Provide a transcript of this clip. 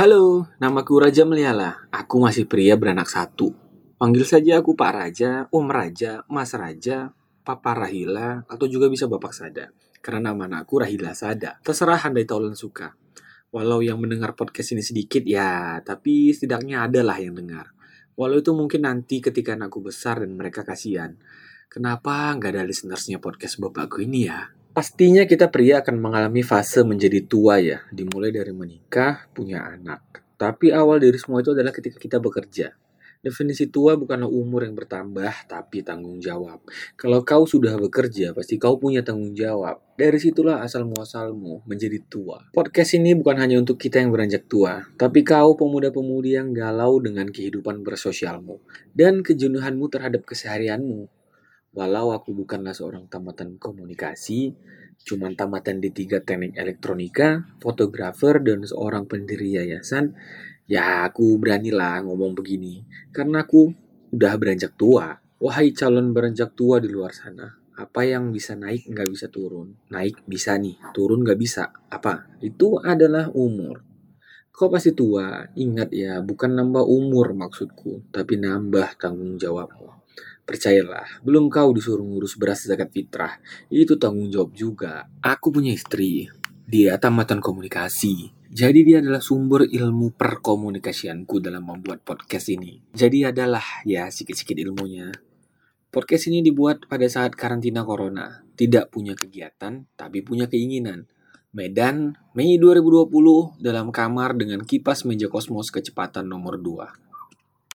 Halo, namaku Raja Meliala. Aku masih pria beranak satu. Panggil saja aku Pak Raja, Om Raja, Mas Raja, Papa Rahila, atau juga bisa Bapak Sada. Karena nama anakku Rahila Sada. Terserah handai taulan suka. Walau yang mendengar podcast ini sedikit ya, tapi setidaknya adalah yang dengar. Walau itu mungkin nanti ketika anakku besar dan mereka kasihan. Kenapa nggak ada listenersnya podcast bapakku ini ya? Pastinya kita pria akan mengalami fase menjadi tua ya, dimulai dari menikah, punya anak. Tapi awal dari semua itu adalah ketika kita bekerja. Definisi tua bukanlah umur yang bertambah, tapi tanggung jawab. Kalau kau sudah bekerja, pasti kau punya tanggung jawab. Dari situlah asal muasalmu menjadi tua. Podcast ini bukan hanya untuk kita yang beranjak tua, tapi kau pemuda-pemudi yang galau dengan kehidupan bersosialmu dan kejenuhanmu terhadap keseharianmu. Walau aku bukanlah seorang tamatan komunikasi, cuman tamatan di tiga teknik elektronika, fotografer, dan seorang pendiri yayasan, ya aku beranilah ngomong begini. Karena aku udah beranjak tua. Wahai calon beranjak tua di luar sana, apa yang bisa naik nggak bisa turun. Naik bisa nih, turun nggak bisa. Apa? Itu adalah umur. Kau pasti tua, ingat ya, bukan nambah umur maksudku, tapi nambah tanggung jawabmu. Percayalah, belum kau disuruh ngurus beras zakat fitrah. Itu tanggung jawab juga. Aku punya istri. Dia tamatan komunikasi. Jadi dia adalah sumber ilmu perkomunikasianku dalam membuat podcast ini. Jadi adalah ya sedikit-sedikit ilmunya. Podcast ini dibuat pada saat karantina corona. Tidak punya kegiatan, tapi punya keinginan. Medan, Mei 2020, dalam kamar dengan kipas meja kosmos kecepatan nomor 2.